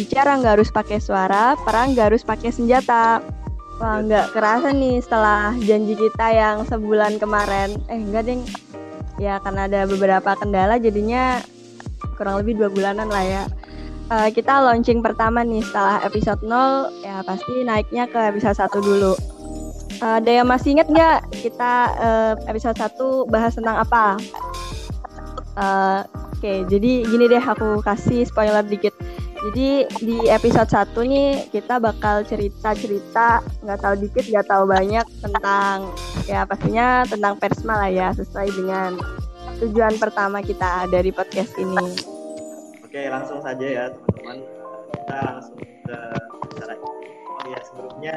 Bicara nggak harus pakai suara, perang nggak harus pakai senjata. Wah nggak kerasa nih setelah janji kita yang sebulan kemarin. Eh enggak deng. Ya karena ada beberapa kendala jadinya kurang lebih dua bulanan lah ya. Uh, kita launching pertama nih setelah episode 0 ya pasti naiknya ke episode 1 dulu. Uh, ada yang masih inget nggak kita uh, episode 1 bahas tentang apa? Uh, Oke, okay, jadi gini deh aku kasih spoiler dikit. Jadi di episode 1 nih kita bakal cerita-cerita nggak tahu dikit nggak tahu banyak tentang ya pastinya tentang Persma lah ya sesuai dengan tujuan pertama kita dari podcast ini. Oke langsung saja ya teman-teman kita langsung ke acara ini. Oh ya sebelumnya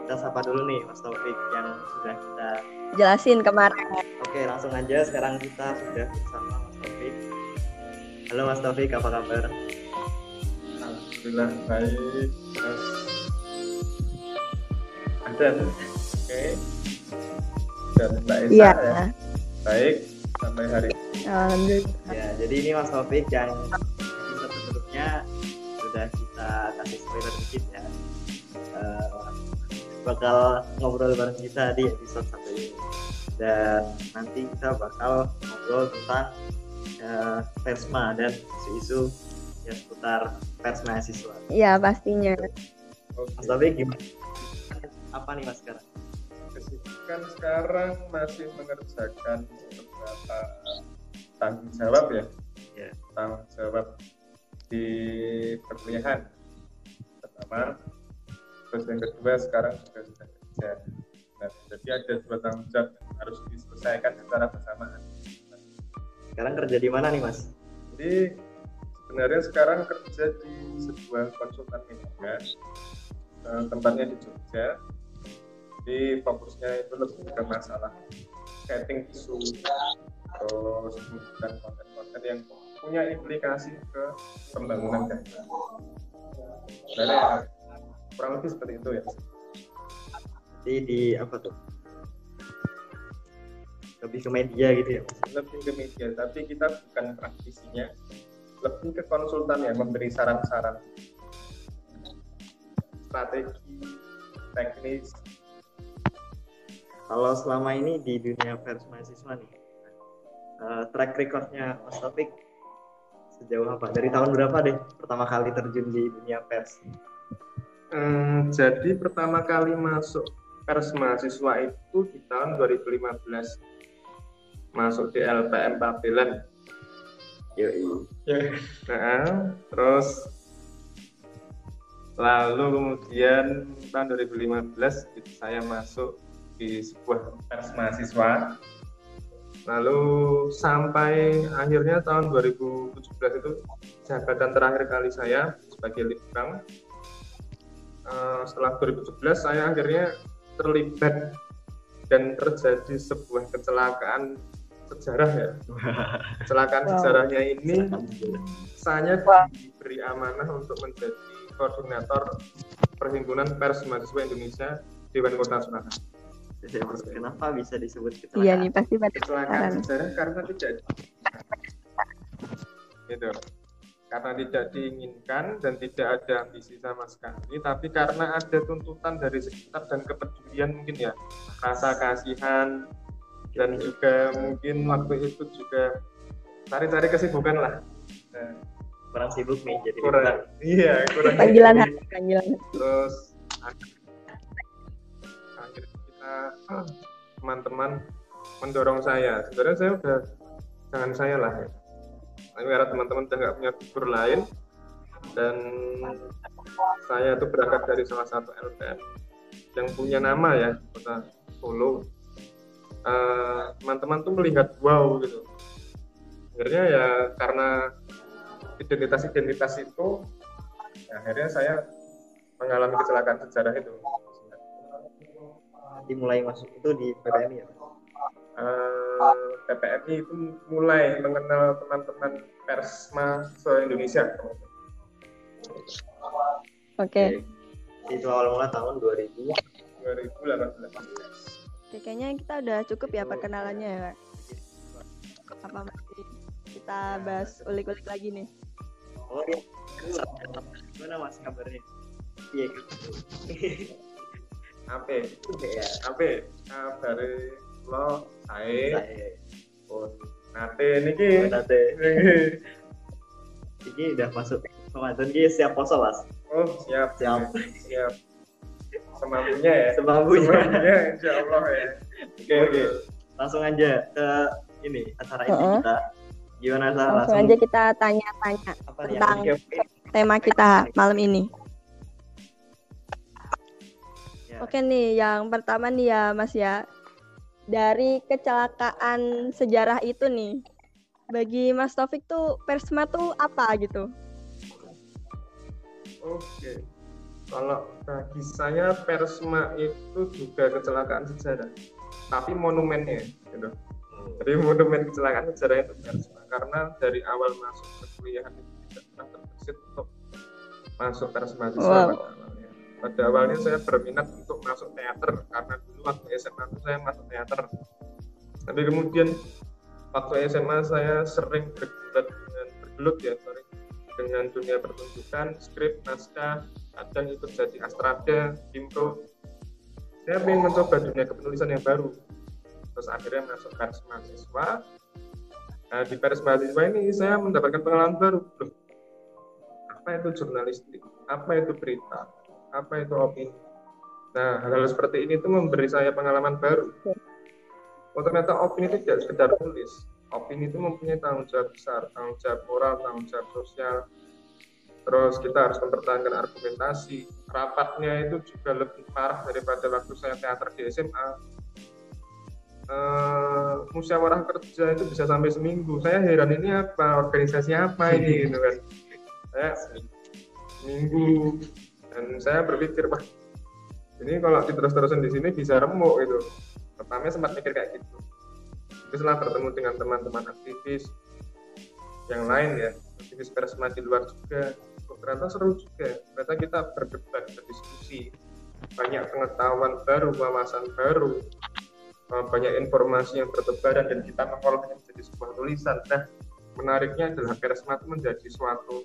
kita sapa dulu nih Mas Taufik yang sudah kita jelasin kemarin. Oke langsung aja sekarang kita sudah bersama Mas Taufik Halo Mas Taufik, apa kabar? Alhamdulillah baik. Ada, oke. Okay. Dan Mbak Esa ya. ya. Baik sampai hari ini. Alhamdulillah. Ya, jadi ini Mas Taufik yang episode sebelumnya sudah kita kasih spoiler dikit ya. Uh, bakal ngobrol bareng kita di episode satu ini dan nanti kita bakal ngobrol tentang uh, persma dan isu-isu ya seputar pers mahasiswa. Iya pastinya. Okay. Mas Taufik gimana? Apa nih mas sekarang? Kesibukan sekarang masih mengerjakan beberapa tanggung jawab ya. Yeah. Tanggung jawab di perkuliahan pertama. Terus yang kedua sekarang juga sudah kerja. Nah, jadi ada dua tanggung jawab yang harus diselesaikan secara bersamaan sekarang kerja di mana nih mas? Jadi sebenarnya sekarang kerja di sebuah konsultan media, eh, tempatnya di Jogja. Jadi fokusnya itu lebih ke masalah setting isu, terus kemudian konten-konten yang punya implikasi ke pembangunan bangsa. Jadi kurang lebih seperti itu ya. Jadi di apa tuh? lebih ke media gitu ya lebih ke media tapi kita bukan praktisinya lebih ke konsultan ya memberi saran-saran. Strategi teknis. Kalau selama ini di dunia pers mahasiswa nih uh, track recordnya Mas Topik sejauh apa? Dari tahun berapa deh pertama kali terjun di dunia pers hmm, jadi pertama kali masuk pers mahasiswa itu di tahun 2015 masuk di LPM Pabelan Yoi. Nah, terus lalu kemudian tahun 2015 saya masuk di sebuah pers mahasiswa lalu sampai akhirnya tahun 2017 itu jabatan terakhir kali saya sebagai litbang uh, setelah 2017 saya akhirnya terlibat dan terjadi sebuah kecelakaan sejarah ya. Kecelakaan wow. sejarahnya ini saya diberi amanah untuk menjadi koordinator perhimpunan pers mahasiswa Indonesia Dewan Kota Surakarta kenapa bisa disebut kecelakaan? Iya nih pasti kecelakaan. sejarah karena tidak gitu. Karena tidak diinginkan dan tidak ada ambisi sama sekali tapi karena ada tuntutan dari sekitar dan kepedulian mungkin ya. Rasa kasihan dan juga mungkin waktu itu juga cari-cari kesibukan lah. Nah, kurang sibuk nih jadi kurang. iya kurang panggilan hati panggilan terus akhirnya kita teman-teman mendorong saya. Sebenarnya saya udah jangan saya lah ya. Tapi karena teman-teman udah nggak punya figur lain dan saya tuh berangkat dari salah satu LPM yang punya nama ya kota Solo teman-teman uh, tuh melihat wow gitu. Akhirnya ya karena identitas-identitas itu ya akhirnya saya mengalami kecelakaan sejarah itu. Dimulai masuk itu di PPMI ya? Uh, eh, PPMI itu mulai mengenal teman-teman persma se Indonesia oke. Okay. itu awal mula tahun 2000 2018 Oke, kayaknya kita udah cukup ya perkenalannya ya, Kak. Apa masih kita bahas ulik-ulik lagi nih. Oh iya. Gimana mas kabarnya? Iya gitu. Apa? Ya. Apa? Kabar lo saya. Oh, nate niki. nanti. Ini udah masuk Ramadan ini siap poso mas. Oh, siap. Siap. Siap. Semampunya ya. Semampunya. Semampunya insya Allah ya. Oke oke. Langsung aja ke ini acara ini kita. Gimana Sa? Langsung aja kita tanya-tanya tentang di- tema kita malam ini. Ya. Oke nih, yang pertama nih ya Mas ya. Dari kecelakaan sejarah itu nih, bagi Mas Taufik tuh Persma tuh apa gitu? Oke. Kalau bagi saya Persma itu juga kecelakaan sejarah, tapi monumennya gitu. Jadi monumen kecelakaan sejarah itu Persma karena dari awal masuk perkuliahan itu tidak pernah terbesit untuk masuk Persma siswa Wow. pada awalnya. Pada awalnya saya berminat untuk masuk teater karena dulu waktu SMA itu saya masuk teater. Tapi kemudian waktu SMA saya sering bergelut dengan bergelut ya sorry dengan dunia pertunjukan, skrip, naskah, kadang ikut jadi astrada, impro. Saya ingin mencoba dunia kepenulisan yang baru. Terus akhirnya masuk pers mahasiswa. Nah, di pers mahasiswa ini saya mendapatkan pengalaman baru. Loh, apa itu jurnalistik? Apa itu berita? Apa itu opini? Nah, hal-hal seperti ini tuh memberi saya pengalaman baru. Oh, ternyata opini itu tidak sekedar tulis. Opini itu mempunyai tanggung jawab besar, tanggung jawab moral, tanggung jawab sosial, terus kita harus mempertahankan argumentasi. Rapatnya itu juga lebih parah daripada waktu saya teater di SMA Eh, musyawarah kerja itu bisa sampai seminggu. Saya heran ini apa? Organisasi apa ini? Gitu kan. Saya seminggu. Dan saya berpikir wah ini kalau diterus-terusan di sini bisa remuk gitu. Pertama sempat mikir kayak gitu. Tapi setelah bertemu dengan teman-teman aktivis yang lain ya. Aktivis persma di luar juga kok ternyata seru juga. Ternyata kita berdebat berdiskusi. Banyak pengetahuan baru wawasan baru. Eh, banyak informasi yang bertebaran dan kita mengolahnya menjadi sebuah tulisan. Nah menariknya adalah persma itu menjadi suatu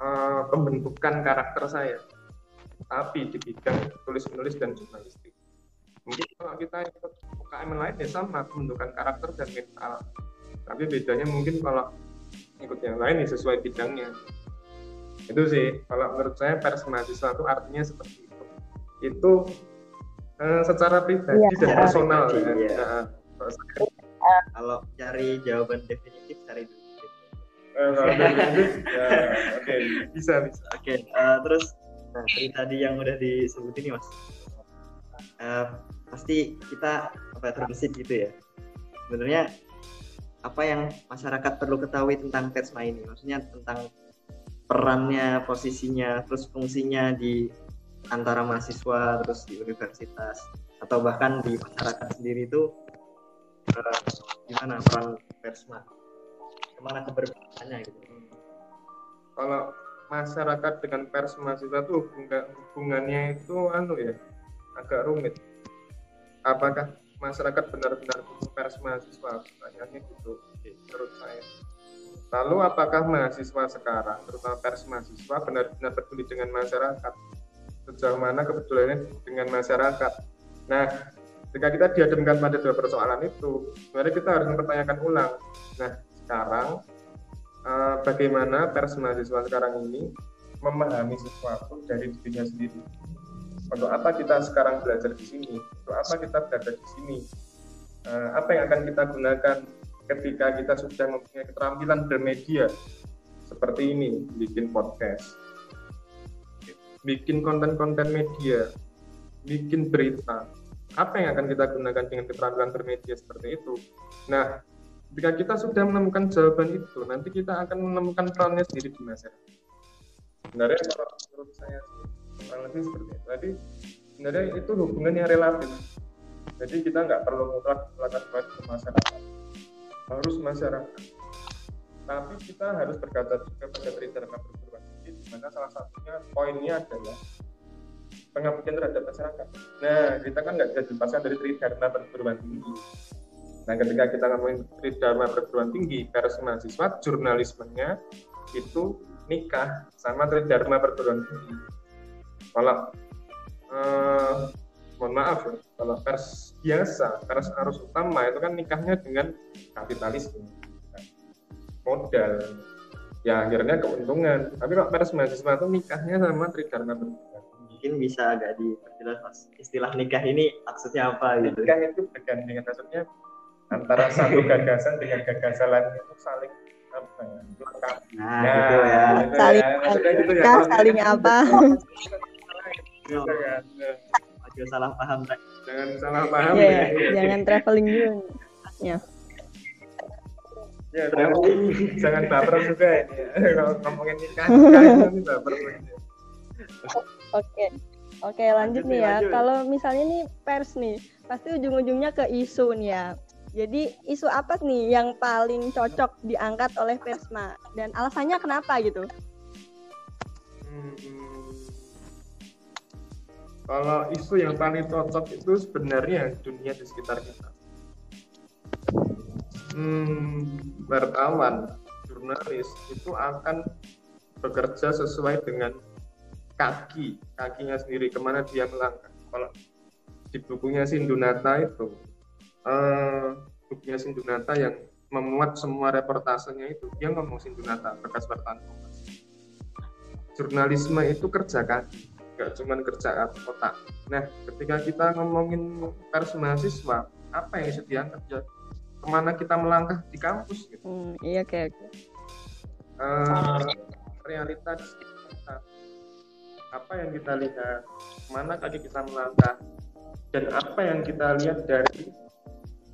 eh, pembentukan karakter saya. Tapi di bidang tulis menulis dan jurnalistik. Mungkin kalau kita ikut UKM lain ya sama pembentukan karakter dan mental. Tapi bedanya mungkin kalau ikut yang lain ya sesuai bidangnya itu sih kalau menurut saya pers mahasiswa itu artinya seperti itu itu eh, secara pribadi Iya. dan personal ya. Nah, kalau saya, Kalau cari jawaban definitif cari dulu. eh, itu, ya, oke bisa bisa Oke, eh, terus nah, dari tadi yang udah disebutin nih mas, Eh, pasti kita apa ya, terbesit gitu ya. Sebenarnya apa yang masyarakat perlu ketahui tentang Persma ini? Maksudnya tentang perannya, posisinya, terus fungsinya di antara mahasiswa, terus di universitas, atau bahkan di masyarakat sendiri itu eh, gimana peran Persma? Ke mana keberpihakannya gitu? kalau masyarakat dengan pers mahasiswa tuh hubungan- hubungannya itu anu ya agak rumit apakah masyarakat benar-benar pers mahasiswa pertanyaannya gitu menurut saya lalu apakah mahasiswa sekarang terutama pers mahasiswa benar-benar peduli dengan masyarakat sejauh mana kepeduliannya dengan masyarakat nah ketika kita dihadapkan pada dua persoalan itu sebenarnya kita harus mempertanyakan ulang nah sekarang eh, bagaimana pers mahasiswa sekarang ini memahami sesuatu dari dirinya sendiri. Untuk apa kita sekarang belajar di sini? Untuk apa kita berada di sini? Eh, apa yang akan kita gunakan ketika kita sudah mempunyai keterampilan bermedia seperti ini, bikin podcast, bikin konten-konten media, bikin berita. Apa yang akan kita gunakan dengan keterampilan bermedia seperti itu? Nah, ketika kita sudah menemukan jawaban itu, nanti kita akan menemukan perannya sendiri di masyarakat. Sebenarnya menurut saya kurang lebih seperti itu. Jadi sebenarnya itu hubungan yang relatif. Jadi kita nggak perlu mutlak melakukan ke masyarakat, harus masyarakat. Tapi kita harus berkata juga pada perguruan tinggi, di mana salah satunya poinnya adalah pengabdian terhadap masyarakat. Nah, kita kan nggak bisa dilepaskan dari tridharma perguruan tinggi Nah, ketika kita ngomongin tridharma perguruan tinggi, pers mahasiswa, jurnalismenya itu nikah sama tridharma perguruan tinggi. Kalau eh, mohon maaf ya, kalau pers biasa, pers arus utama itu kan nikahnya dengan kapitalisme, modal, ya akhirnya keuntungan. Tapi kalau pers mahasiswa itu nikahnya sama tridharma tinggi. Mungkin bisa agak diperjelas mas istilah nikah ini maksudnya apa gitu. Nikah itu bergandengan maksudnya antara satu gagasan dengan gagasan lain itu saling apa ya lengkap. Nah, gitu ya. gitu Saling ya. Maksudnya gitu ya. nikah, Kalau saling apa? gitu kan. Aduh salah paham. Jangan salah paham Iya, ya. jangan traveling dulu. nih. Ya, jangan, jangan baper juga ini. ya. Kalau ngomongin nikah, nanti baper. Oke. Oke, lanjut Lanjut nih nih, ya. lanjut. Kalau misalnya nih pers nih, pasti ujung-ujungnya ke isu nih ya. Jadi isu apa nih yang paling cocok diangkat oleh Persma dan alasannya kenapa gitu? Hmm. Kalau isu yang paling cocok itu sebenarnya dunia di sekitar kita. Hmm, wartawan, jurnalis itu akan bekerja sesuai dengan kaki, kakinya sendiri ke mana dia melangkah. Kalau di bukunya Sindunata itu, eh, bukunya Sindunata yang memuat semua reportasenya itu, dia ngomong Sindunata, bekas wartawan. Jurnalisme itu kerja kaki, nggak cuma kerja otak. Nah, ketika kita ngomongin pers mahasiswa, apa yang bisa diangkat ya? Ke mana kita melangkah di kampus gitu Hmm, iya oke oke. eh, realita di kita. Apa yang kita lihat, mana kaki kita melangkah, dan apa yang kita lihat dari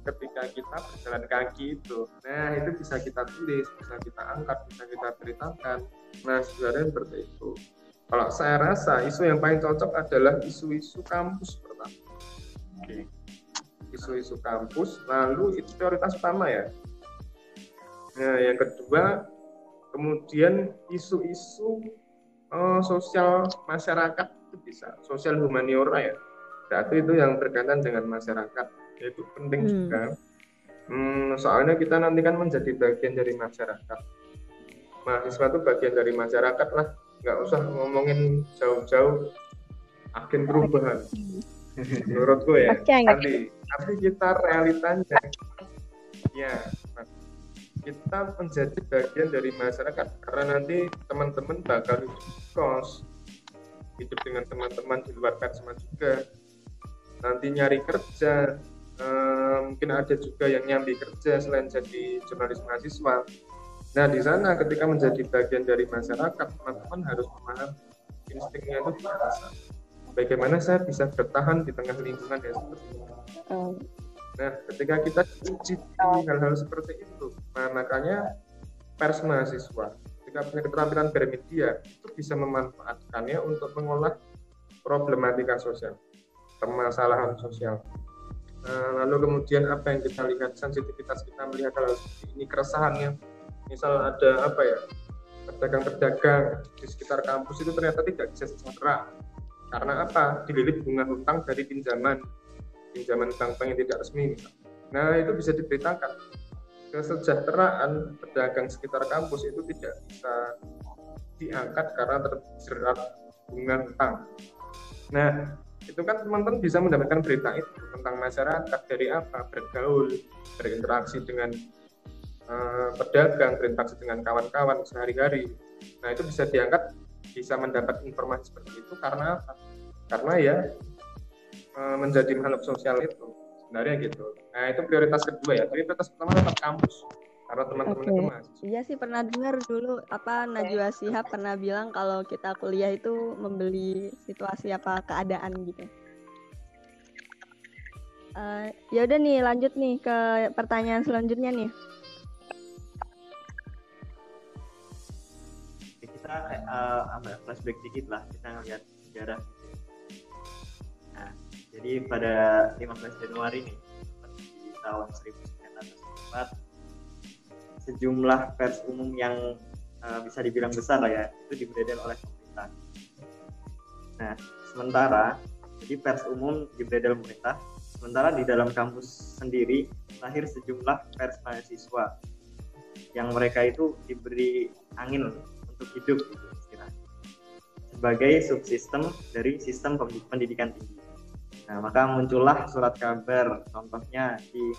ketika kita berjalan kaki itu. Nah, itu bisa kita tulis, bisa kita angkat, bisa kita ceritakan. Nah, sebenarnya seperti itu. Kalau saya rasa isu yang paling cocok adalah isu-isu kampus pertama. Oke. Isu-isu kampus, lalu itu prioritas utama ya. Nah, yang kedua kemudian isu-isu eh, sosial masyarakat itu bisa sosial humaniora ya berarti itu yang berkaitan dengan masyarakat itu penting Hmm. juga Hmm, soalnya kita nanti kan menjadi bagian dari masyarakat mahasiswa itu bagian dari masyarakat lah nggak usah ngomongin jauh-jauh agen perubahan. Menurutku ya nggak nanti tapi kita realitanya. Ya kita menjadi bagian dari masyarakat karena nanti teman-teman bakal hidup kos hidup dengan teman-teman di luar Persma juga. Nanti nyari kerja eh, mungkin ada juga yang nyambi kerja selain jadi jurnalis mahasiswa nah di sana ketika menjadi bagian dari masyarakat teman-teman harus memahami instingnya itu biasa bagaimana saya bisa bertahan di tengah lingkungan yang seperti ini? Hmm, Nah, ketika kita di hal-hal seperti itu, nah makanya pers mahasiswa, ketika punya keterampilan bermedia, itu bisa memanfaatkannya untuk mengolah problematika sosial, permasalahan sosial. Nah, lalu kemudian apa yang kita lihat, sensitivitas kita melihat hal seperti ini, keresahannya, misal ada apa ya, pedagang-pedagang di sekitar kampus itu ternyata tidak bisa sejahtera. Karena apa? Dililit bunga hutang dari pinjaman pinjaman bank-bank yang tidak resmi. Nah itu bisa diberitakan kesejahteraan pedagang sekitar kampus itu tidak bisa diangkat karena terjerat bunga hutang. Nah itu kan teman-teman bisa mendapatkan berita itu tentang masyarakat dari apa bergaul berinteraksi dengan eh, pedagang berinteraksi dengan kawan-kawan sehari-hari nah itu bisa diangkat bisa mendapat informasi seperti itu karena apa karena ya eh, menjadi makhluk sosial itu sebenarnya gitu nah itu prioritas kedua ya prioritas pertama tetap kampus karena teman-teman Oke. itu mahasiswa Iya sih pernah dengar dulu apa Najwa Shihab pernah bilang kalau kita kuliah itu membeli situasi apa keadaan gitu. Eh, ya udah nih lanjut nih ke pertanyaan selanjutnya nih. Kita kayak eh, apa ya, flashback dikit lah kita ngeliat sejarah. Nah, jadi pada 15 Januari nih di tahun 1994 sejumlah pers umum yang eh, bisa dibilang besar lah ya itu dibredel oleh pemerintah. Nah, sementara jadi pers umum dibredel pemerintah, sementara di dalam kampus sendiri lahir sejumlah pers mahasiswa yang mereka itu diberi angin untuk hidup gitu istilahnya. Sebagai subsistem dari sistem pendidikan tinggi. Nah, maka muncullah surat kabar. Contohnya di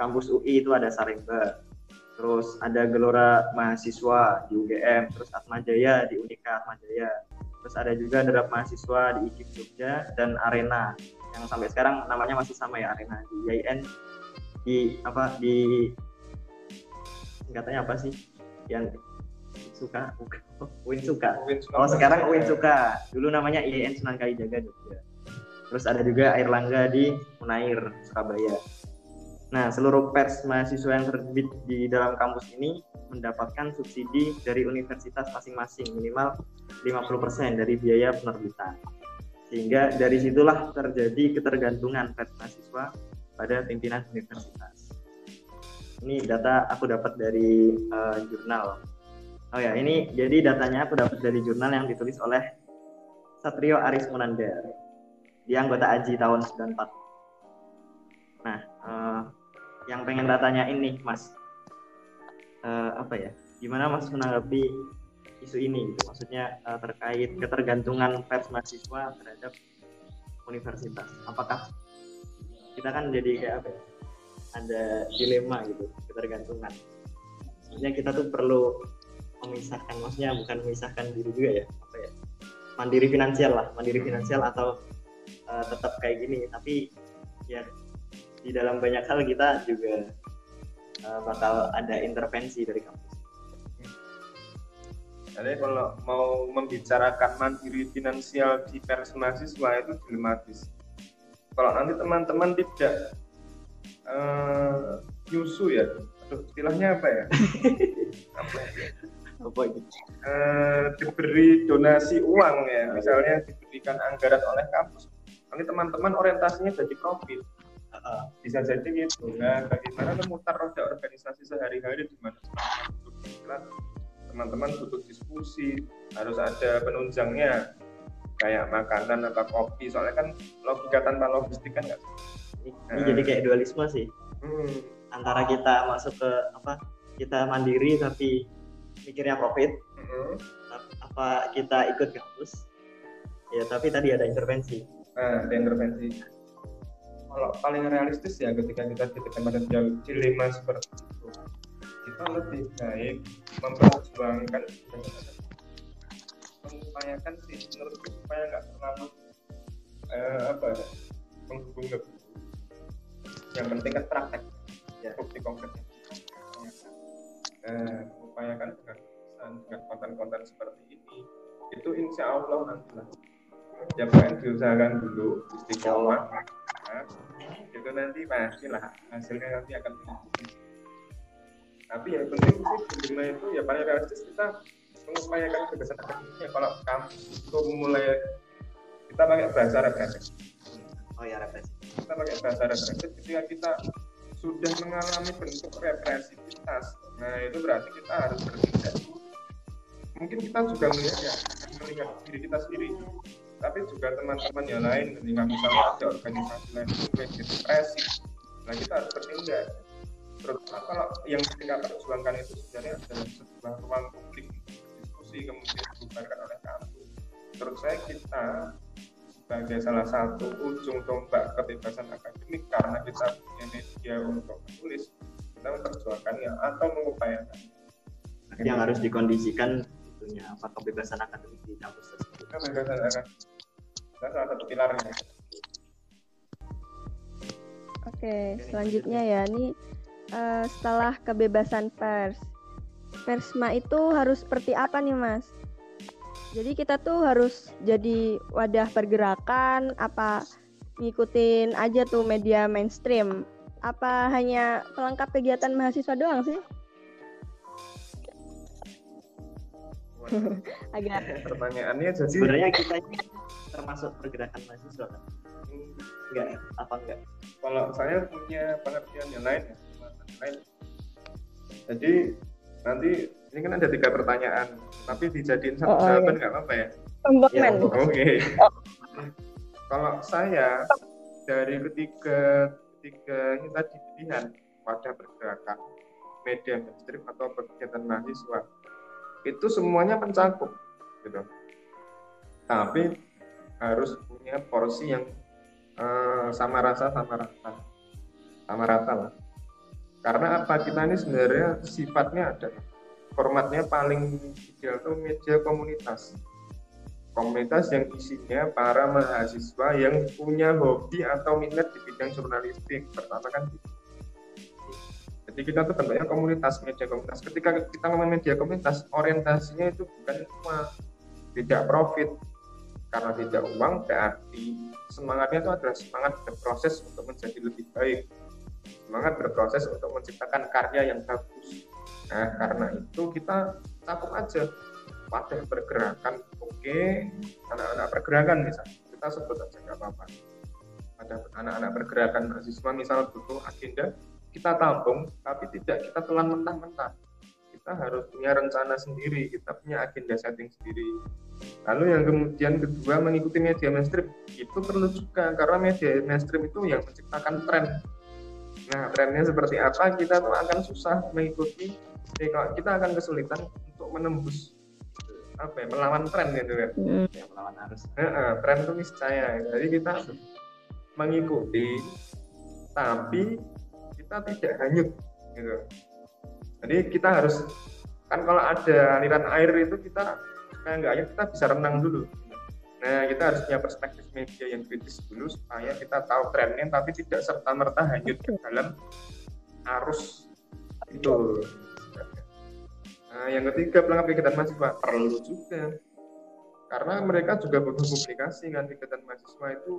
kampus UI itu ada Sarimba, terus ada Gelora Mahasiswa di UGM, terus Atmajaya di Unika Atmajaya, terus ada juga derap mahasiswa di IKIP Jogja dan Arena. Yang sampai sekarang namanya masih sama ya Arena. Di IAIN di apa di katanya apa sih? Yang suka? Win suka? Oh sekarang Win suka. Dulu namanya IAIN Sunan Kalijaga Jogja. Terus ada juga Air Langga di Unair Surabaya. Nah seluruh pers mahasiswa yang terbit di dalam kampus ini mendapatkan subsidi dari universitas masing-masing minimal 50% dari biaya penerbitan. Sehingga dari situlah terjadi ketergantungan pers mahasiswa pada pimpinan universitas. Ini data aku dapat dari uh, jurnal. Oh ya, ini jadi datanya aku dapat dari jurnal yang ditulis oleh Satrio Aris Munandar. Dia anggota AJI tahun 94. Nah, uh, yang pengen datanya ini, Mas. Uh, apa ya? Gimana Mas menanggapi isu ini gitu maksudnya uh, terkait ketergantungan pers mahasiswa terhadap universitas apakah kita kan jadi kayak apa ya ada dilema gitu ketergantungan maksudnya kita tuh perlu memisahkan maksudnya bukan memisahkan diri juga ya apa ya mandiri finansial lah mandiri finansial atau uh, tetap kayak gini tapi ya di dalam banyak hal kita juga uh, bakal ada intervensi dari kampus jadi kalau mau membicarakan mandiri finansial di pers mahasiswa itu dilematis. Kalau nanti teman-teman tidak uh, yusu ya, Aduh, istilahnya apa ya? apa ya? Apa itu? Uh, diberi donasi uang ya, misalnya diberikan anggaran oleh kampus. Nanti teman-teman orientasinya jadi profit. bisa jadi gitu. Nah, bagaimana memutar roda organisasi sehari-hari di mana teman-teman butuh diskusi harus ada penunjangnya kayak makanan atau kopi soalnya kan logika tanpa logistik kan nggak ini, ini jadi kayak dualisme sih hmm. antara kita masuk ke apa kita mandiri tapi mikirnya profit. Hmm. apa kita ikut kampus? Ya tapi tadi ada intervensi. Nah ada intervensi. Kalau paling realistis ya ketika kita di pada dilema seperti itu kita lebih baik memperjuangkan mengupayakan sih menurutku supaya nggak terlalu eh, apa ya menghubung yang penting kan praktek ya bukti konkretnya. Eh, mengupayakan dengan dengan konten-konten seperti ini itu insya Allah nanti lah. Yang paling diusahakan dulu istiqomah nah, itu nanti pastilah hasilnya nanti akan tapi yang penting sih kelima itu ya paling realistis kita mengupayakan kebebasan akademiknya kalau kampus itu mulai kita pakai bahasa represif. Oh ya represif. Kita pakai bahasa represif ketika kita sudah mengalami bentuk represivitas nah itu berarti kita harus bertindak mungkin kita juga melihat ya melihat diri kita sendiri. Tapi juga teman-teman yang lain ketika misalnya ada organisasi lain yang represif nah kita harus bertindak. Terutama kalau yang kita perjuangkan itu sebenarnya adalah sebuah ruang publik diskusi kemudian dibubarkan oleh kampus. Menurut saya kita sebagai salah satu ujung tombak kebebasan akademik karena kita punya media untuk menulis memperjuangkannya atau mengupayakan. Yang harus dikondisikan itunya apa kebebasan akademik di kampus tersebut. Kebebasan akademik. Salah satu pilarnya. Oke, selanjutnya ya, ini uh, setelah kebebasan pers. Persma itu harus seperti apa nih, Mas? Jadi kita tuh harus jadi wadah pergerakan apa ngikutin aja tuh media mainstream? Apa hanya pelengkap kegiatan mahasiswa doang sih? Agak pertanyaannya jadi sebenarnya kita ini termasuk pergerakan mahasiswa kan? Enggak, apa enggak? Kalau saya punya pengertian yang lain ya lain. Jadi nanti ini kan ada tiga pertanyaan, tapi dijadiin satu oh, jawaban iya. nggak apa-apa ya? ya Oke. Okay. Oh. Kalau saya dari ketiga ketiga ini tadi pilihan wadah pergerakan media mainstream atau kegiatan mahasiswa. Itu semuanya mencakup gitu. Tapi harus punya porsi yang uh, sama rasa sama rata. Sama rata lah. Karena apa? Kita ini sebenarnya sifatnya ada. Formatnya paling ideal itu media komunitas komunitas yang isinya para mahasiswa yang punya hobi atau minat di bidang jurnalistik. Pertama kan gitu. jadi kita tuh bentuknya komunitas media komunitas. Ketika kita ngomong media komunitas orientasinya itu bukan cuma tidak profit. Karena tidak uang berarti semangatnya itu adalah semangat berproses untuk menjadi lebih baik. Semangat berproses untuk menciptakan karya yang bagus. Nah karena itu kita cakup aja wadah pergerakan oke anak-anak pergerakan misalnya. Kita sebut aja nggak apa-apa. Ada anak-anak pergerakan mahasiswa misal butuh agenda kita tampung tapi tidak kita telan mentah-mentah. Kita harus punya rencana sendiri kita punya agenda setting sendiri. Lalu yang kemudian kedua mengikuti media mainstream. Itu perlu juga karena media mainstream itu yang menciptakan tren. Nah trennya seperti apa kita tuh akan susah mengikuti. Kita akan kesulitan untuk menembus apa ya melawan tren gitu kan. Hmm. ya melawan arus. E -e, tren itu niscaya. Jadi kita mengikuti tapi kita tidak hanyut gitu. Jadi kita harus kan kalau ada aliran air itu kita supaya nggak hanyut kita bisa renang dulu. Nah kita harus punya perspektif media yang kritis dulu supaya kita tahu trennya tapi tidak serta merta hanyut ke dalam arus itu Nah, yang ketiga pelengkap kegiatan mahasiswa perlu juga karena mereka juga butuh publikasi kan kegiatan mahasiswa itu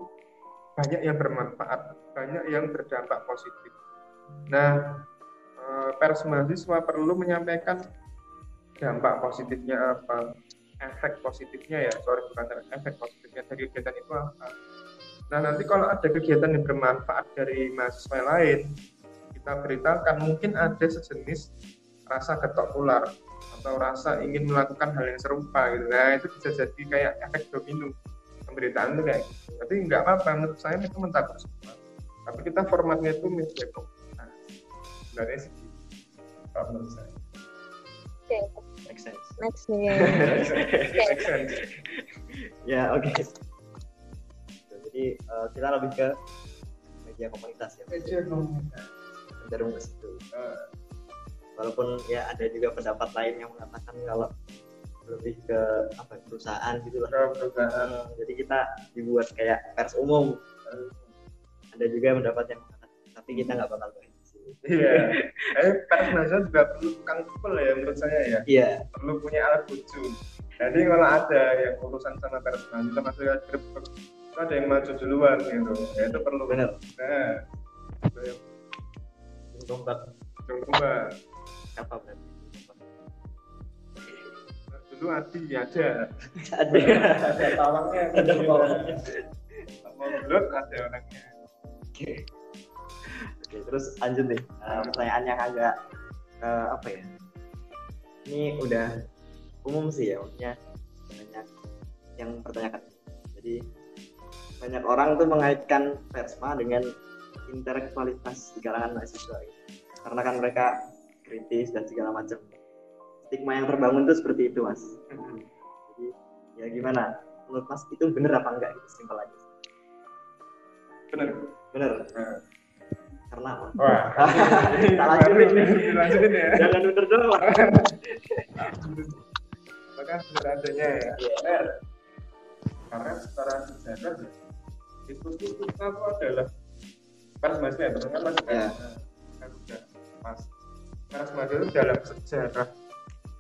banyak yang bermanfaat, banyak yang berdampak positif. Nah, eh, pers mahasiswa perlu menyampaikan dampak positifnya apa, efek positifnya ya, sorry bukan efek positifnya dari kegiatan itu apa. Nah, nanti kalau ada kegiatan yang bermanfaat dari mahasiswa lain, kita beritakan mungkin ada sejenis rasa ketok tular atau rasa ingin melakukan hal yang serupa gitu. Nah itu bisa jadi kayak efek domino. Pemberitaan itu kayak gitu. Tapi nggak apa-apa menurut saya itu mentakut semua. Tapi kita formatnya itu media komunitas sebenarnya sih gitu. kalau menurut saya. Oke, sense. Next nih. Make sense. ya oke. Jadi eh, kita lebih ke media komunitas ya. Media komunitas. Cenderung ke situ. Eh, walaupun ya ada juga pendapat lain yang mengatakan kalau lebih ke apa perusahaan gitu lah perusahaan. Eh, jadi kita dibuat kayak pers umum. Ada juga pendapat yang mengatakan tapi kita nggak bakal bahas sini. Iya. Tapi pers nasional juga perlu tukang pukul ya menurut saya ya. Iya. Perlu punya alat bucu. Jadi kalau ada yang urusan sama pers kita masuk grup ada yang maju duluan gitu, ya itu perlu. benar Nah, itu coba apa berarti? Dulu Adi ada, ada. Ada tawangnya, ada bawahnya mau gelut ada orangnya. oke. Oke terus lanjut nih Eh, pertanyaan yang agak eh, apa ya? Ini udah umum sih ya maksudnya banyak yang mempertanyakan jadi banyak orang tuh mengaitkan persma dengan intelektualitas di kalangan mahasiswa gitu. karena kan mereka kritis dan segala macam stigma yang terbangun tuh seperti itu mas jadi ya gimana menurut mas itu bener apa enggak gitu simpel aja Bener. bener Nah. karena apa? Wah, Tak lanjutin nih. lanjutin ya. jangan bener doang lah Apakah benar adanya ya? Benar. Karena secara sejarah itu tuh kita tuh adalah pers mahasiswa ya, teman kan masih Ya. Kan pers mahasiswa itu dalam sejarah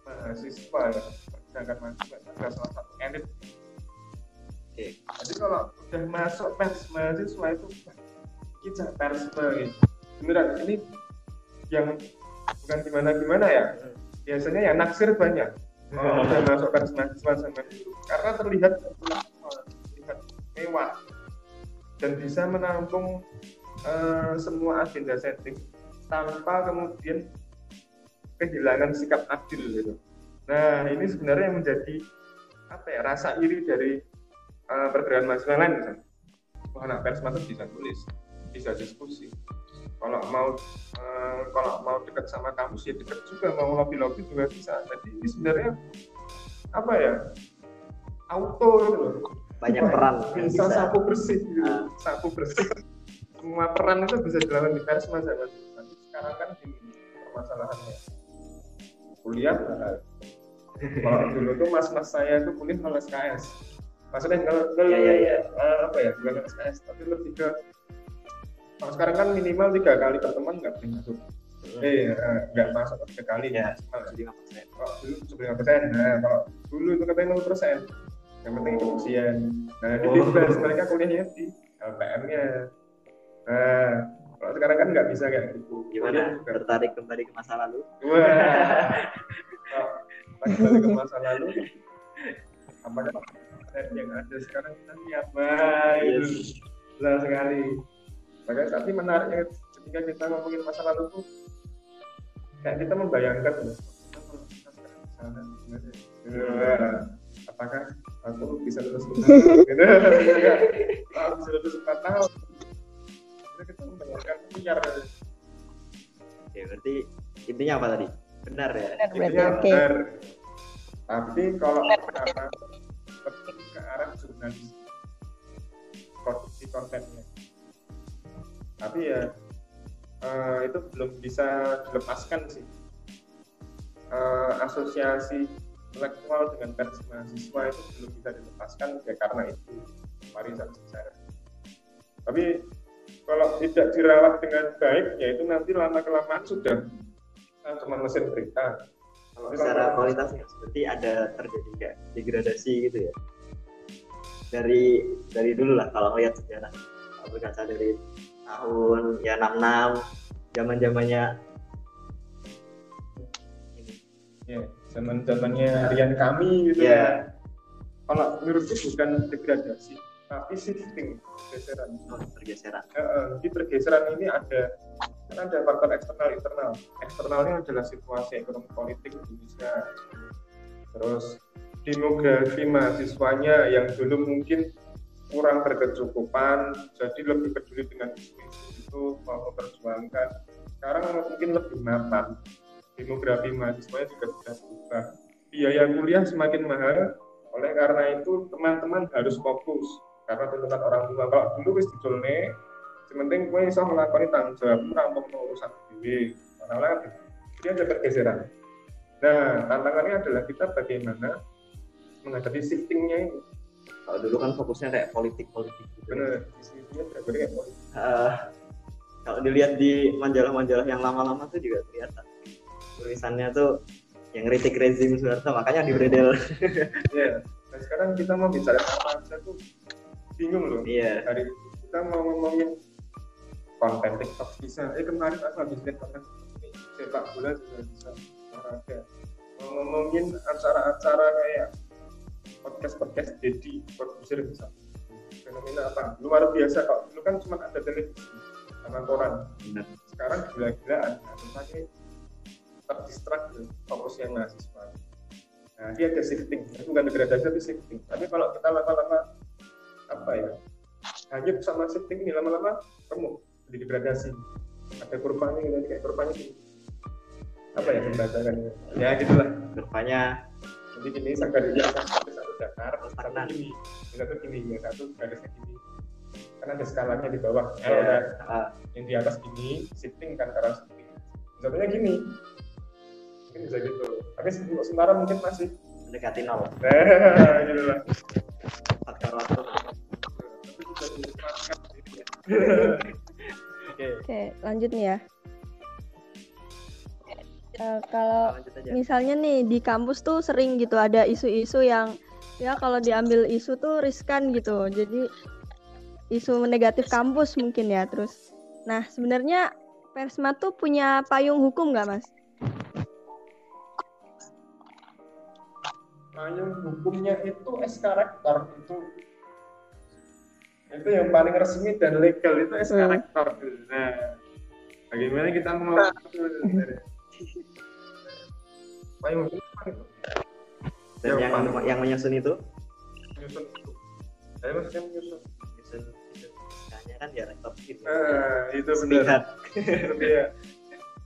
mahasiswa ya, pergerakan mahasiswa itu adalah salah satu elit. oke Jadi kalau udah masuk pers mahasiswa itu kita pers gitu. Beneran ini yang bukan gimana gimana ya. Biasanya ya naksir banyak. Oh, udah masuk pers mahasiswa sama dulu. Karena terlihat terlihat mewah dan bisa menampung eh, semua agenda setting tanpa kemudian kehilangan sikap adil gitu. Nah ini sebenarnya yang menjadi apa ya rasa iri dari eh, pergerakan mahasiswa lain misalnya. oh, anak tuh bisa tulis bisa diskusi kalau mau eh, kalau mau dekat sama kampus ya dekat juga mau lobby lobby juga bisa jadi ini sebenarnya apa ya auto gitu loh banyak peran yang bisa, bisa sapu bersih gitu. Ah. sapu bersih semua peran itu bisa dilakukan di zaman Tapi sekarang kan gini permasalahannya kuliah mahal kalau dulu tuh mas-mas saya tuh kuliah kalau SKS maksudnya kalau kalau iya, iya. eh, apa ya bukan SKS tapi lebih ke kalau sekarang kan minimal tiga kali pertemuan nggak boleh masuk eh eh, nggak masuk tiga kali ya maksimal. persen. Kalau dulu sebelum persen nah kalau dulu itu katanya nol persen. Yang penting ikut ujian nah di Oh. bebas mereka kuliahnya di LPM nya nah kalau sekarang kan nggak bisa kayak gitu. Gimana? Juga. tertarik kembali ke masa lalu? Wah. Kalau balik ke masa lalu. Tren yang ada sekarang. Kita lihat wah itu Yes. sekali makanya tapi menariknya ketika kita ngomongin masa lalu tuh kayak kita membayangkan loh ya? Apakah aku bisa lulus tahun gitu. Kalau bisa lulus empat tahun Kita liar oke berarti intinya apa tadi? Benar ya? Benar Intinya oke. benar. tapi kalau sekarang lebih ke arah jurnalis produksi kontennya. Tapi ya eh, itu belum bisa dilepaskan sih. Eh, asosiasi intelektual dengan pers mahasiswa itu belum bisa dilepaskan ya karena itu warisan sejarah. Tapi kalau tidak dirawat dengan baik ya itu nanti lama kelamaan sudah ah, cuma mesin berita. Kalau secara kualitasnya seperti ada terjadi kayak degradasi gitu ya? Dari dari dulu lah kalau ngeliat sejarah. Berkaca dari tahun ya 66 zaman zamannya ya zaman zamannya harian kami gitu ya. ya. Kalau menurutku bukan degradasi tapi shifting pergeseran oh, pergeseran Eh, eh, di pergeseran ini ada kan ada faktor eksternal internal. Eksternalnya adalah situasi ekonomi politik Indonesia. Terus demografi mahasiswanya yang dulu mungkin kurang berkecukupan jadi lebih peduli dengan isu-isu itu mau memperjuangkan. Sekarang mungkin lebih mapan. Demografi mahasiswanya juga sudah berubah. Biaya kuliah semakin mahal oleh karena itu teman-teman harus fokus karena tuntutan orang tua kalau dulu wis diculne sementing gue bisa melakukan tanggung jawab rampung urusan dewi malah dia ada pergeseran. Nah tantangannya adalah kita bagaimana menghadapi shiftingnya ini. Kalau dulu kan fokusnya kayak politik politik gitu benar kayak politik. Eh, kalau dilihat di majalah-majalah yang lama-lama tuh juga kelihatan. Tulisannya tuh yang kritik rezim Soeharto makanya di Bredel. Ya nah sekarang kita mau bicara apa aja tuh bingung loh. Iya. Hari kita mau ngomongin konten TikTok bisa. Eh kemarin aku habis lihat konten sepak bola juga bisa olahraga. Mau ngomongin acara-acara kayak podcast podcast Dedi produser bisa. Fenomena apa? Luar biasa kok. Dulu kan cuma ada televisi sama koran. Benar. Sekarang gila-gilaan makanya terdistrak tuh fokusnya mahasiswa. Nah dia ada shifting. Itu bukan degradasi tapi shifting. Tapi kalau kita lama-lama apa ya? Hanya sama shifting ini lama-lama kamu jadi degradasi. Ada kurvanya gitu kayak kurvanya gini. Apa ya pembahasannya? Ya gitulah. Kurvanya. Jadi gini di atas satu satu datar satu gini yang satu gini yang satu garisnya gini. Kan ada skalanya di bawah. Ya, kalau ada ah, yang di atas gini shifting kan karena shifting. Contohnya gini. Mungkin bisa gitu. Tapi untuk sementara mungkin masih. Mendekati nol. Nah gitu lah faktor waktu oke Oke, lanjut nih ya. Eh, kalau aja misalnya nih di kampus tuh sering gitu ada isu-isu yang ya kalau diambil isu tuh riskan gitu. Jadi isu negatif kampus mungkin ya terus. Nah sebenarnya Persma tuh punya payung hukum nggak mas? payung hukumnya itu SK rektor itu itu yang paling resmi dan legal itu SK Hmm. rektor. Nah bagaimana kita hukum apa itu? dan yang yang menyusun itu? Menyusun. Itu saya maksudnya menyusun. Menyusun- kan ya rektor gitu. Nah itu benar. Iya.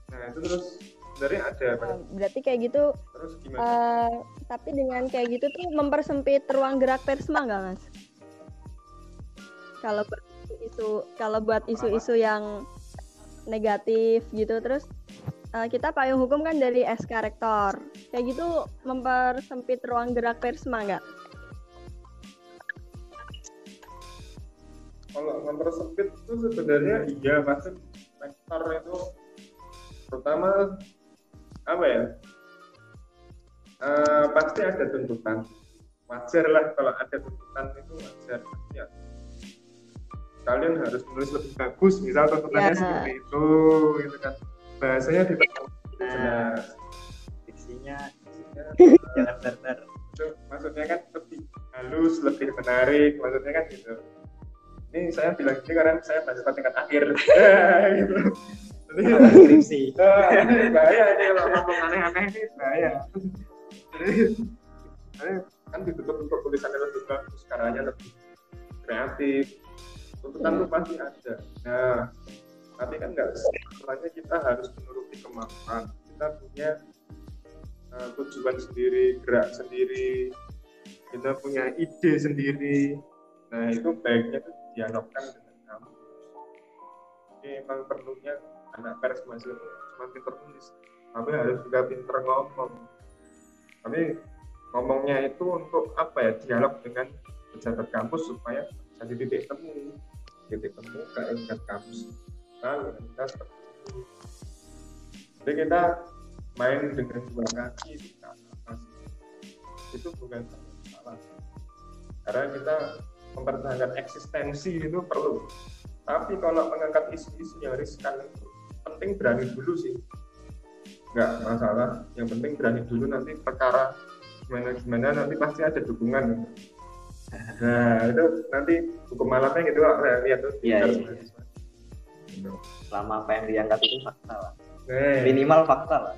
nah itu terus sebenarnya ada apa? Berarti kayak gitu terus gimana? eh, tapi dengan kayak gitu tuh mempersempit ruang gerak persma nggak mas kalau buat isu kalau buat isu-isu yang negatif gitu terus eh, kita payung hukum kan dari SK rektor kayak gitu mempersempit ruang gerak persma nggak? Kalau mempersempit itu sebenarnya iya pasti sektor itu terutama apa ya? Eh, pasti ada tuntutan. Wajar lah kalau ada tuntutan itu wajar ya kalian harus menulis lebih bagus misal tuntutannya Ya. seperti itu gitu kan. Bahasanya di jelas. Diksinya Maksudnya, jangan benar itu maksudnya kan lebih halus lebih menarik maksudnya kan gitu. Ini saya bilang ini karena saya mahasiswa tingkat akhir. Gitu Jadi, skripsi? Ini bahaya ini kalau ngomong aneh-aneh ini bahaya. Jadi kan ditutup untuk tulisannya lebih bagus karyanya lebih kreatif tuntutan itu pasti ada. Nah tapi kan nggak semuanya kita harus menuruti kemampuan. Kita punya uh, tujuan sendiri gerak sendiri. Kita punya ide sendiri. Nah itu baiknya itu dialogkan dengan kamu. Jadi emang perlunya anak pers itu cuma pinter tulis tapi harus juga pinter ngomong. Tapi ngomongnya itu untuk apa ya? Dialog dengan pejabat kampus supaya bisa di titik temu titik temu keinginan kampus. Nah kita jadi kita main dengan dua kaki di atas. Itu bukan salah karena kita mempertahankan eksistensi itu perlu. Tapi kalau mengangkat isu-isu yang riskan itu penting berani dulu sih. Nggak masalah. Yang penting berani dulu nanti perkara gimana gimana nanti pasti ada dukungan nah itu nanti hukum malamnya gitu lah saya lihat tuh. Iya, iya. mahasiswa. selama apa yang diangkat itu fakta lah Nah, minimal fakta lah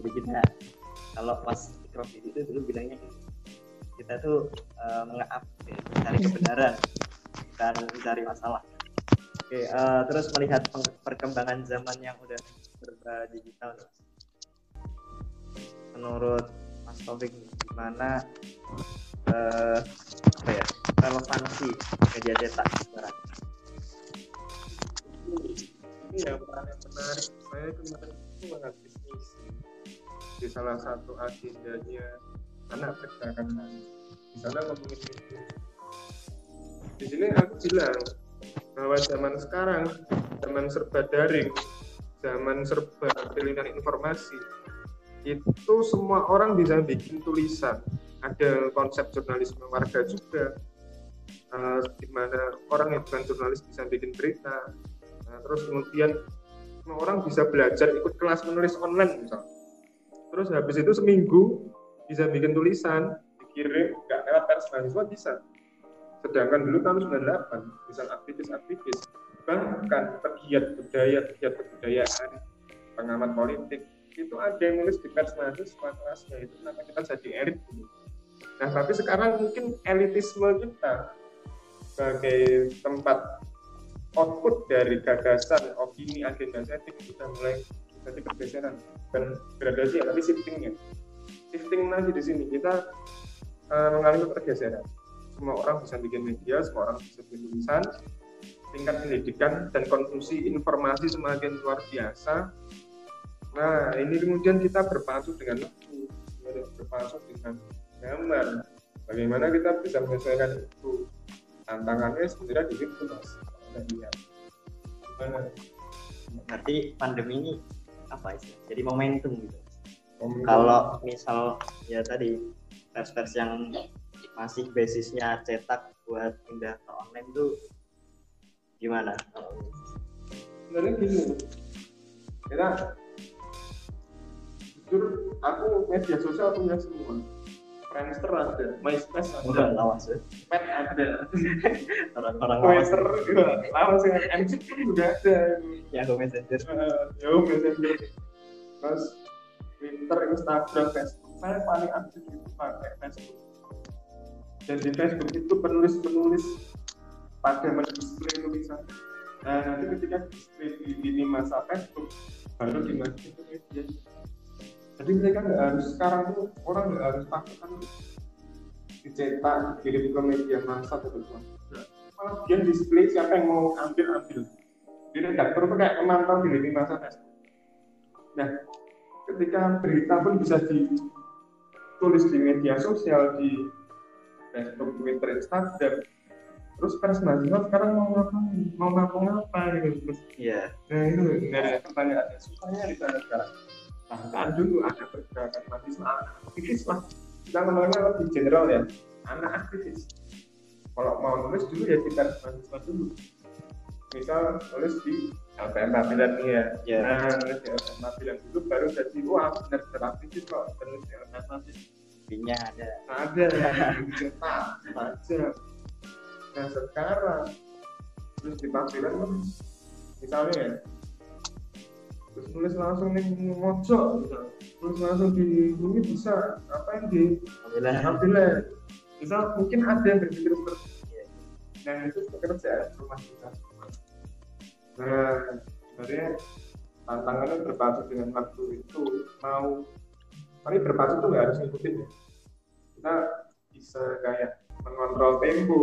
jadi kita kalau pas ikram itu dulu bilangnya kita tuh uh, mencari kebenaran bukan mencari masalah. Oke eh, terus melihat perkembangan zaman yang udah serba digital menurut Mas Taufik gimana apa ya relevansi media cetak sekarang. Ini yang paling menarik saya kemarin itu menghabis misi di salah satu agendanya anak pergerakan di sana ngomongin itu di sini aku bilang bahwa zaman sekarang zaman serba daring zaman serba pilihan informasi itu semua orang bisa bikin tulisan ada konsep jurnalisme warga juga eh, di mana orang yang bukan jurnalis bisa bikin berita Nah, terus kemudian semua orang bisa belajar ikut kelas menulis online misal. Terus habis itu seminggu bisa bikin tulisan, dikirim nggak lewat pers mahasiswa bisa. Sedangkan dulu tahun 98 misal aktivis-aktivis bahkan pegiat budaya, pegiat kebudayaan, pengamat politik itu ada yang nulis di pers mahasiswa kelasnya itu kenapa kita jadi elit dulu. Nah tapi sekarang mungkin elitisme kita sebagai tempat output dari gagasan, opini, agenda setting sudah mulai jadi pergeseran dan gradasi tapi shiftingnya. Shifting lagi di sini. Kita eh, mengalami pergeseran semua orang bisa bikin media, semua orang bisa bikin tulisan tingkat pendidikan dan konsumsi informasi semakin luar biasa nah ini kemudian kita berpacu dengan itu. Berpacu dengan gambar. Bagaimana kita bisa menyesuaikan itu? Tantangannya sebenarnya di situ mas. Gimana? berarti pandemi ini apa sih? Jadi momentum gitu. Om- kalau misal ya tadi pers-pers yang masih basisnya cetak buat pindah ke online tuh gimana? Sebenarnya gini kita jujur aku media sosial punya semua. Friendster ada, MySpace ada, lawas ya. Pet ada, orang-orang lawas. Twitter juga, lawas ya, MCP pun juga ada. Yahoo Messenger. Eh, Yahoo Messenger, terus Twitter, Instagram, Facebook. Saya paling aktif itu pakai Facebook. Dan di Facebook itu penulis-penulis pada mendisplay tulisan. Nah nanti ketika display di lini masa Facebook baru dimasukin ke media jadi mereka nggak harus sekarang tuh orang nggak harus takut kan dicetak dikirim ke media masa atau apa malah dia display siapa yang mau ambil ambil. Di redaktor tuh kayak memantau di masa Facebook nah ketika berita pun bisa ditulis di media sosial di Facebook, Twitter, Instagram terus pers mahasiswa sekarang mau ngapain mau ngapa apa gitu terus Iya. nah itu nah pertanyaannya susahnya di sana sekarang bahkan dulu ada pergerakan mahasiswa anak aktivis lah kita ngomongnya lebih general ya. Anak aktivis kalau mau nulis dulu ya pers mahasiswa dulu. Misal nulis di LPM Pabilan nih ya. Iya. nah nulis di LPM Pabilan dulu baru jadi wah benar-benar aktivis kok. Nulis di LPM Pabilan Pinya ada. ada. Cetak baca nah sekarang terus di kan misalnya ya terus nulis langsung nih mojok gitu. terus langsung di ini bisa apa yang di Alhamdulillah. misal mungkin ada yang berpikir seperti itu nah itu pekerjaan rumah kita nah sebenarnya tantangannya berpacu dengan waktu itu mau tapi berpacu tuh nggak harus ngikutin ya kita bisa kayak mengontrol tempo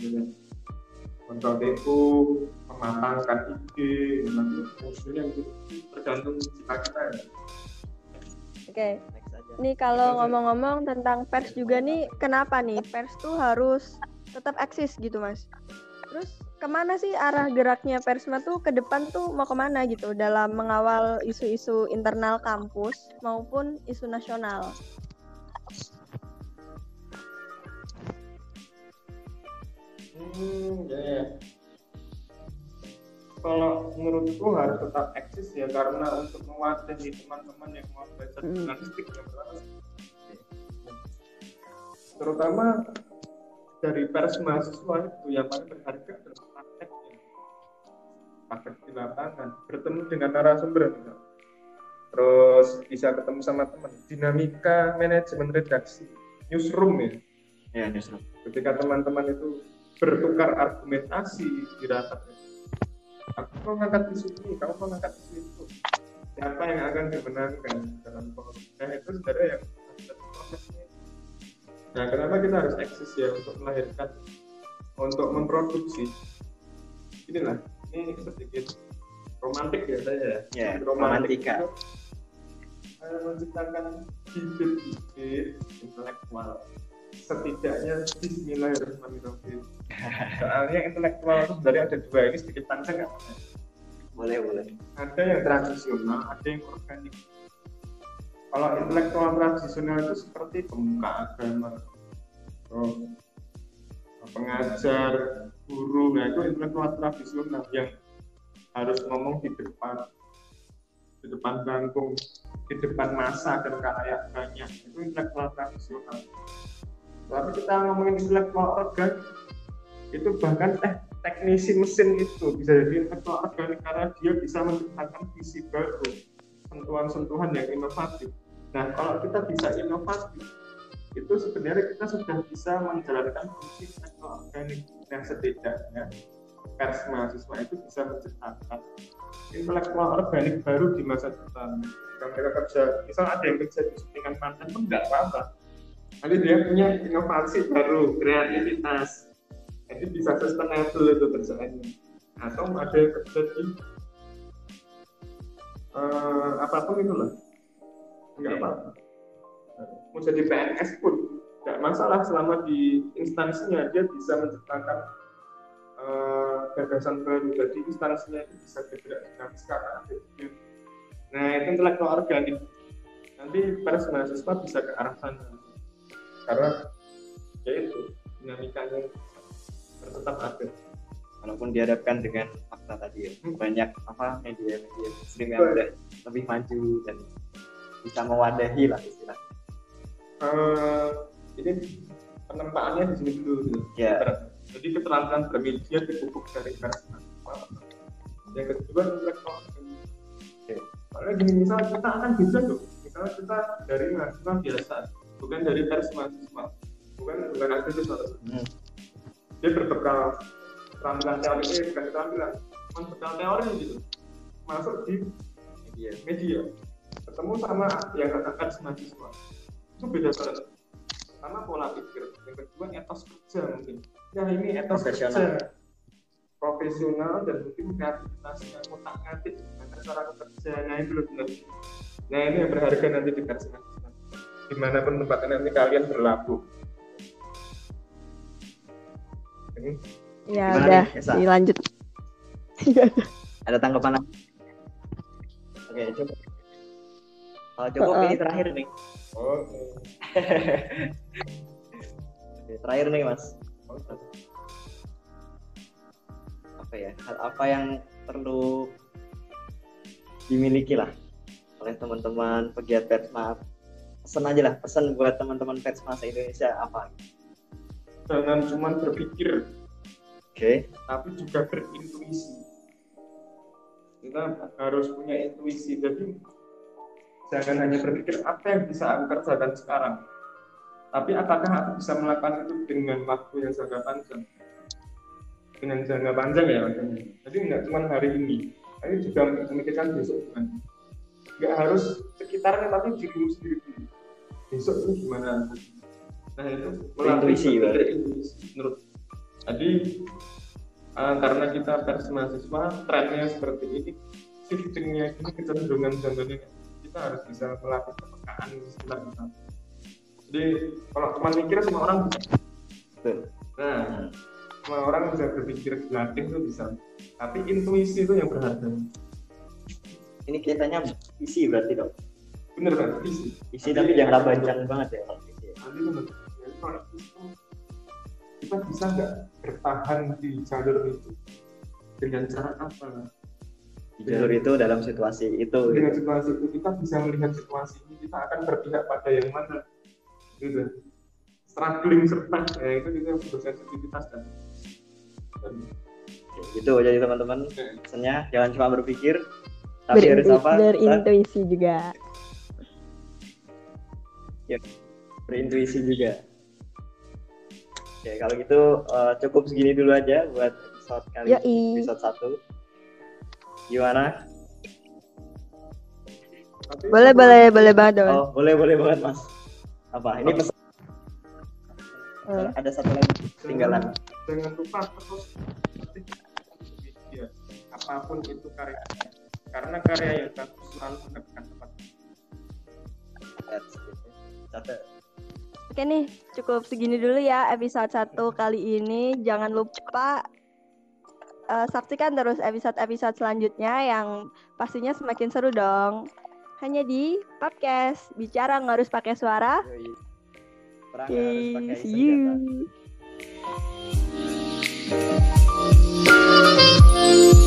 gitu. Kontrol tempo mematangkan ide nanti musuhnya itu tergantung kita kita ya Oke. Next aja. Nih kalau ngomong-ngomong tentang pers juga nih, kenapa nih pers tuh harus tetap eksis gitu mas? Terus ke mana sih arah geraknya Persma tuh ke depan tuh mau ke mana gitu dalam mengawal isu-isu internal kampus maupun isu nasional? Hmm, ya, ya. Kalau menurutku harus tetap eksis ya karena untuk mewadahi teman-teman yang mau belajar Hmm. jurnalistik yang pertama. Terutama dari pers mahasiswa itu yang paling berharga adalah prakteknya. Praktek di lapangan, bertemu dengan narasumber misal. Terus bisa ketemu sama teman, dinamika manajemen redaksi, newsroom ya Ya, newsroom. ketika teman-teman itu bertukar argumentasi di rapat. Aku mau ngangkat isu ini kamu mau ngangkat isu itu. Siapa yang akan dimenangkan dalam forum nah itu sebenarnya yang prosesnya nah kenapa kita harus eksis ya untuk melahirkan untuk memproduksi? Inilah ini sedikit romantik ya saya Ya, Sedikit romantik romantika. itu, eh, menciptakan bibit-bibit intelektual setidaknya Bismillahirrahmanirrahim soalnya intelektual itu sebenarnya ada dua ini sedikit panjang nggak. Boleh, boleh. ada yang tradisional ada yang organik. Kalau intelektual tradisional itu seperti pemuka agama. Terus pengajar guru. Nah itu intelektual tradisional yang harus ngomong di depan di depan bangku di depan masa dan kalayak banyak. Itu intelektual tradisional tapi kita ngomongin intelektual organik itu bahkan eh teknisi mesin itu bisa jadi intelektual organik karena dia bisa menciptakan visi baru sentuhan-sentuhan yang inovatif. Nah kalau kita bisa inovatif itu sebenarnya kita sudah bisa menjalankan fungsi intelektual organik yang setidaknya pers mahasiswa itu bisa menciptakan intelektual organik baru di masa depan. Yang mereka kerja misal ada yang kerja di suntingan pantai pun nggak apa-apa nanti dia punya inovasi baru kreativitas. Jadi bisa sustainable itu kerjaannya. Atau ada yang kerja di eh, apa pun itu lah. Nggak Oke. apa-apa. Mau jadi PNS pun nggak masalah selama di instansinya dia bisa menciptakan eh, gagasan baru. Jadi instansinya itu bisa bergerak dinamis karena ada nah itu intelektual organik nanti pers mahasiswa bisa ke arah sana karena ya itu dinamikanya tetap ada Walaupun dihadapkan dengan fakta tadi ya. Hmm. Banyak apa media-media muslim yang udah lebih maju dan bisa mewadahi lah istilahnya. Eh, ini penempaannya di sini dulu gitu. Ya. jadi keterampilan bermedia dipupuk dari mahasiswa yang kedua intelektual organik. Oke. Soalnya gini misal kita akan bisa loh misalnya kita dari mahasiswa biasa bukan dari pers mahasiswa bukan bukan aktivis atau Hmm. dia berbekal keterampilan teori eh bukan keterampilan cuma bekal teori gitu. Masuk di Iya. media. Ketemu sama yang katakan mahasiswa itu beda banget. Pertama pola pikir. Yang kedua etos kerja mungkin. Ya ini etos Profesional. kerja. profesional dan mungkin kreativitasnya otak ngatik gimana cara kerja. Nah benar. nah ini yang berharga nanti di versi mahasiswa di mana pun tempatnya nanti kalian berlabuh ini Ya Gimana udah, nih, dilanjut. Ada tanggapan apa? Oke, coba. Oh, cukup ini terakhir nih. oke Oke, terakhir nih, Mas. Apa ya? Hal apa yang perlu dimiliki lah oleh teman-teman pegiat Persma? Pesan aja lah, pesan buat teman-teman Persma se-Indonesia apa? jangan cuma berpikir Oke. tapi juga berintuisi. Kita harus punya intuisi jadi jangan hanya berpikir apa yang bisa aku kerjakan sekarang tapi apakah aku bisa melakukan itu dengan waktu yang jangka panjang? Dengan jangka panjang ya maksudnya. Jadi nggak cuma hari ini tapi juga memikirkan besok gimana nggak harus sekitarnya tapi dirimu sendiri. dulu besok itu gimana? Nah itu melalui Intuisi, menurut jadi eh, karena kita pers mahasiswa trennya seperti ini shiftingnya ini kecenderungan zamannya kita harus bisa melatih kepekaan sekitar kita. Jadi kalau cuma mikir semua orang bisa. Nah semua orang bisa berpikir dilatih itu bisa. Tapi intuisi itu yang berharga. Ini kelihatannya isi berarti dong. Bener kan isi Isi tapi jangka panjang banget ya kalau isi ya. nanti bener Jadi kalau itu kita bisa nggak bertahan di jalur itu dengan cara apa Di jalur itu dalam situasi itu. dengan Gitu. situasi itu kita bisa melihat situasi ini kita akan berpihak pada yang mana gitu struggling serta ya itu juga butuh sensitivitas dan, dan gitu jadi teman-teman pesannya jangan cuma berpikir tapi harus apa? Kita Berintuisi juga. Berintuisi juga. Oke, kalau gitu eh, cukup segini dulu aja buat episode kali Yoi. episode 1. Gimana? tapi Boleh, boleh, boleh banget dong. Oh, boleh boleh banget, Mas. Apa? Ini pesan Eh. ada satu lagi ketinggalan. jangan lupa terus apa pun itu karya karena karya yang bagus selalu mendapatkan tempat That's it. Catat. Oke nih, cukup segini dulu ya episode 1 kali ini. Jangan lupa eh, saksikan terus episode-episode selanjutnya yang pastinya semakin seru dong. Hanya di podcast Bicara nggak harus pakai suara. Perang Oke, harus pakai see you. senjata.